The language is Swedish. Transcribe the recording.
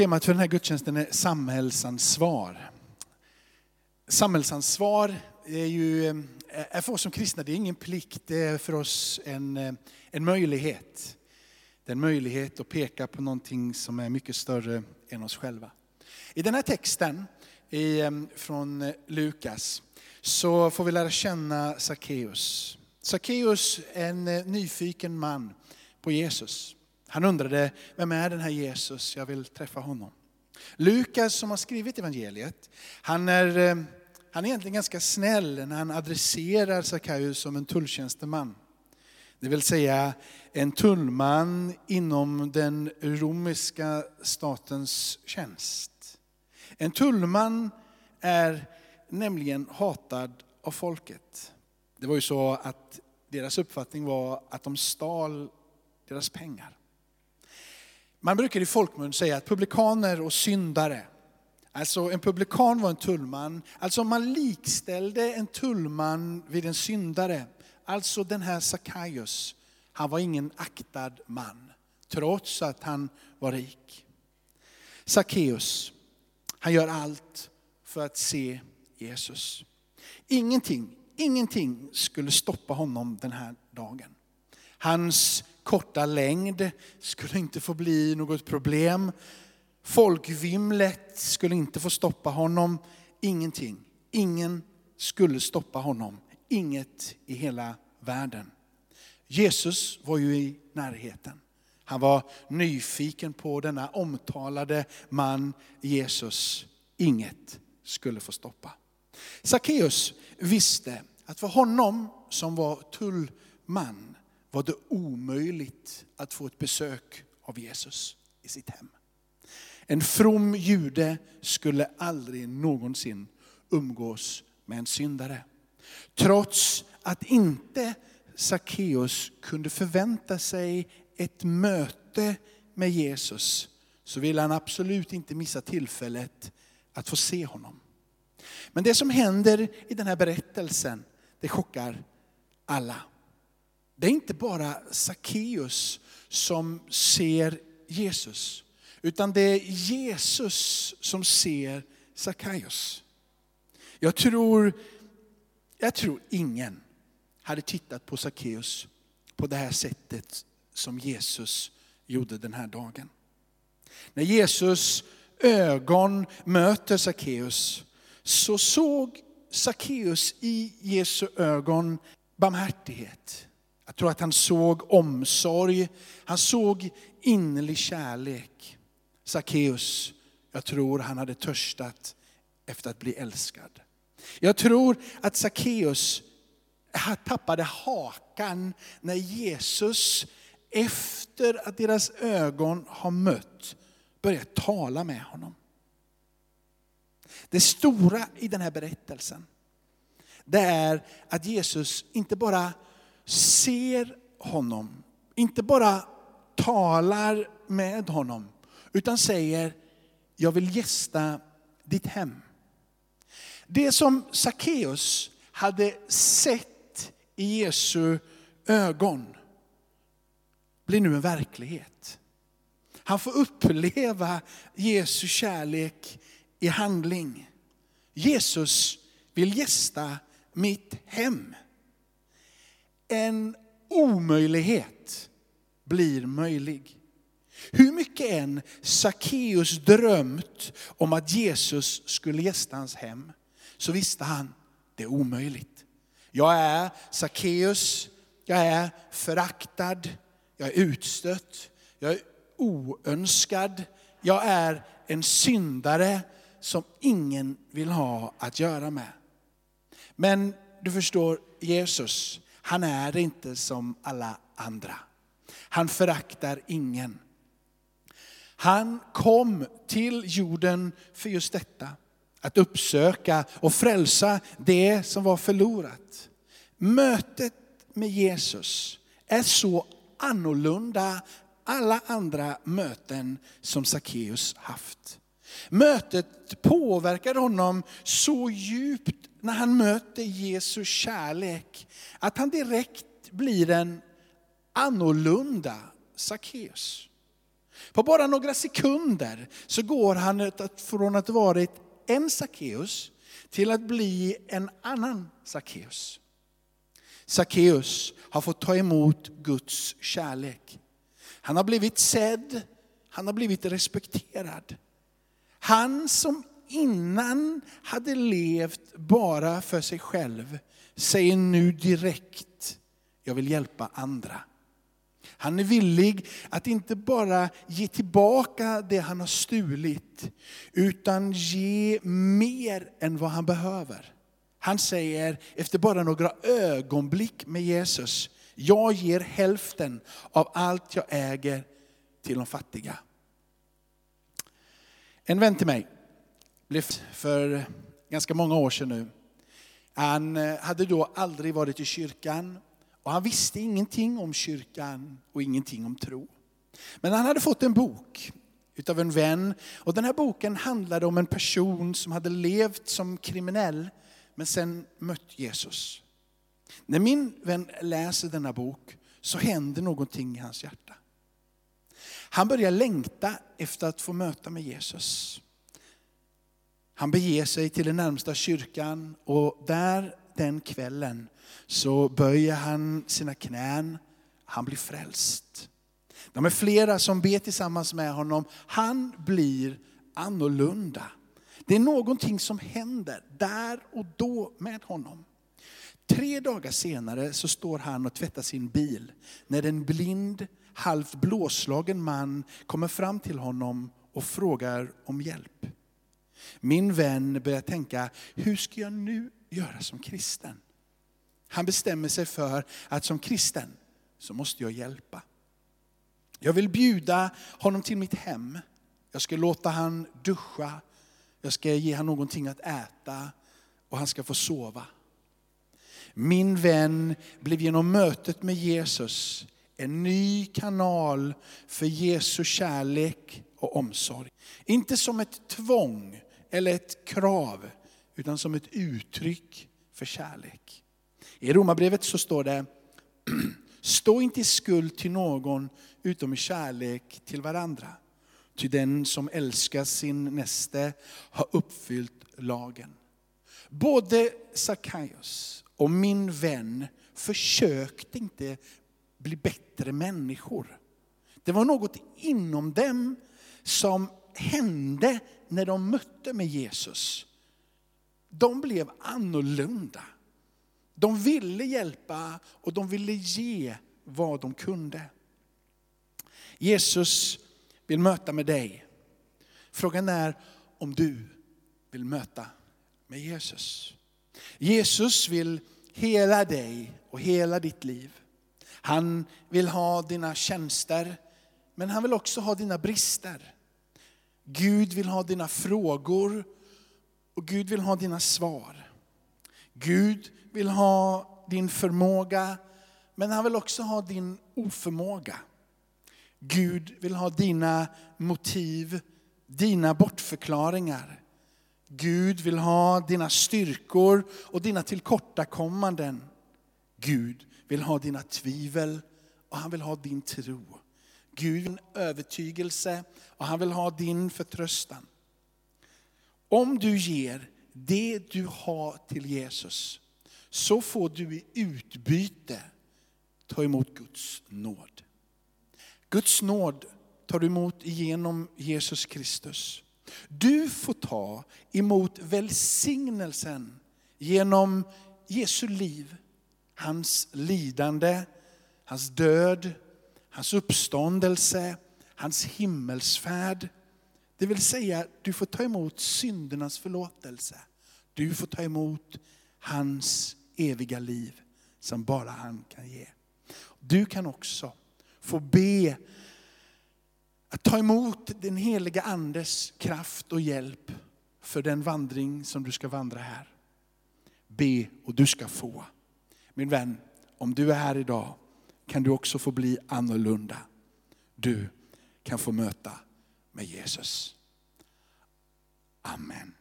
Temat för den här gudstjänsten är samhällsansvar. Samhällsansvar är ju eh, är för oss som kristna, det är ingen plikt, det är för oss en, eh, en möjlighet. Det är en möjlighet att peka på någonting som är mycket större än oss själva. I den här texten i, eh, från Lukas så får vi lära känna Sackeus. Sackeus är en nyfiken man på Jesus. Han undrade, vem är den här Jesus? Jag vill träffa honom. Lukas som har skrivit evangeliet, han är, eh, han är egentligen ganska snäll när han adresserar Sackeus som en tulltjänsteman. Det vill säga en tullman inom den romerska statens tjänst. En tullman är nämligen hatad av folket. Det var ju så att deras uppfattning var att de stal deras pengar. Man brukar i folkmun säga att publikaner och syndare, alltså en publikan var en tullman, alltså man likställde en tullman vid en syndare. Alltså den här Sackaios, han var ingen aktad man, trots att han var rik. Sackeus, han gör allt för att se Jesus. Ingenting, ingenting skulle stoppa honom den här dagen. Hans korta längd skulle inte få bli något problem. Folkvimlet skulle inte få stoppa honom. Ingenting. Ingen skulle stoppa honom. Inget i hela världen. Jesus var ju i närheten. Han var nyfiken på denna omtalade man Jesus. Inget skulle få stoppa. Sackeus visste att för honom som var tullman var det omöjligt att få ett besök av Jesus i sitt hem. En from jude skulle aldrig någonsin umgås med en syndare. Trots att inte Sackeus kunde förvänta sig ett möte med Jesus så ville han absolut inte missa tillfället att få se honom. Men det som händer i den här berättelsen, det chockar alla. Det är inte bara Sackeus som ser Jesus, utan det är Jesus som ser Sackeus. Jag tror, jag tror ingen hade tittat på Sackeus på det här sättet som Jesus gjorde den här dagen. När Jesus ögon möter Sackeus så såg Sackeus i Jesu ögon barmhärtighet. Jag tror att han såg omsorg, han såg innerlig kärlek. Sackeus, jag tror han hade törstat efter att bli älskad. Jag tror att Sackeus tappade hakan när Jesus efter att deras ögon har mött började tala med honom. Det stora i den här berättelsen, det är att Jesus inte bara ser honom, inte bara talar med honom, utan säger, jag vill gästa ditt hem. Det som Sackeus hade sett i Jesu ögon blir nu en verklighet. Han får uppleva Jesu kärlek i handling. Jesus vill gästa mitt hem en omöjlighet blir möjlig. Hur mycket än Sackeus drömt om att Jesus skulle gästa hans hem, så visste han det är omöjligt. Jag är Sackeus, jag är föraktad, jag är utstött, jag är oönskad, jag är en syndare som ingen vill ha att göra med. Men du förstår, Jesus, han är inte som alla andra. Han föraktar ingen. Han kom till jorden för just detta. Att uppsöka och frälsa det som var förlorat. Mötet med Jesus är så annorlunda alla andra möten som Sackeus haft. Mötet påverkade honom så djupt när han möter Jesu kärlek, att han direkt blir en annorlunda Sackeus. På bara några sekunder så går han från att varit en Sackeus till att bli en annan Sackeus. Sackeus har fått ta emot Guds kärlek. Han har blivit sedd, han har blivit respekterad. Han som innan hade levt bara för sig själv säger nu direkt, jag vill hjälpa andra. Han är villig att inte bara ge tillbaka det han har stulit, utan ge mer än vad han behöver. Han säger efter bara några ögonblick med Jesus, jag ger hälften av allt jag äger till de fattiga. En vän till mig blev för ganska många år sedan nu. Han eh, hade då aldrig varit i kyrkan och han visste ingenting om kyrkan och ingenting om tro. Men han hade fått en bok utav en vän och den här boken handlade om en person som hade levt som kriminell men sen mött Jesus. När min vän läser denna bok så händer någonting i hans hjärta. Han börjar längta efter att få möta med Jesus. Han beger sig till den närmsta kyrkan och där den kvällen så böjer han sina knän, han blir frälst. De är flera som ber tillsammans med honom. Han blir annorlunda. Det är någonting som händer där och då med honom. Tre dagar senare så står han och tvättar sin bil när en blind, halvt blåslagen man kommer fram till honom och frågar om hjälp. Min vän börjar tänka, hur ska jag nu göra som kristen? Han bestämmer sig för att som kristen så måste jag hjälpa. Jag vill bjuda honom till mitt hem. Jag ska låta han duscha. Jag ska ge honom någonting att äta och han ska få sova. Min vän blev genom mötet med Jesus en ny kanal för Jesu kärlek och omsorg. Inte som ett tvång eller ett krav, utan som ett uttryck för kärlek. I Romarbrevet så står det, stå inte i skuld till någon utom i kärlek till varandra. Ty den som älskar sin näste har uppfyllt lagen. Både Sackaios och min vän försökte inte bli bättre människor. Det var något inom dem som hände när de mötte med Jesus. De blev annorlunda. De ville hjälpa och de ville ge vad de kunde. Jesus vill möta med dig. Frågan är om du vill möta med Jesus. Jesus vill hela dig och hela ditt liv. Han vill ha dina tjänster, men han vill också ha dina brister. Gud vill ha dina frågor och Gud vill ha dina svar. Gud vill ha din förmåga, men han vill också ha din oförmåga. Gud vill ha dina motiv, dina bortförklaringar. Gud vill ha dina styrkor och dina tillkortakommanden. Gud vill ha dina tvivel och han vill ha din tro. Gud vill ha övertygelse och han vill ha din förtröstan. Om du ger det du har till Jesus så får du i utbyte ta emot Guds nåd. Guds nåd tar du emot genom Jesus Kristus. Du får ta emot välsignelsen genom Jesu liv, hans lidande, hans död, hans uppståndelse, hans himmelsfärd. Det vill säga, du får ta emot syndernas förlåtelse. Du får ta emot hans eviga liv som bara han kan ge. Du kan också få be att ta emot den heliga andes kraft och hjälp för den vandring som du ska vandra här. Be och du ska få. Min vän, om du är här idag kan du också få bli annorlunda. Du kan få möta med Jesus. Amen.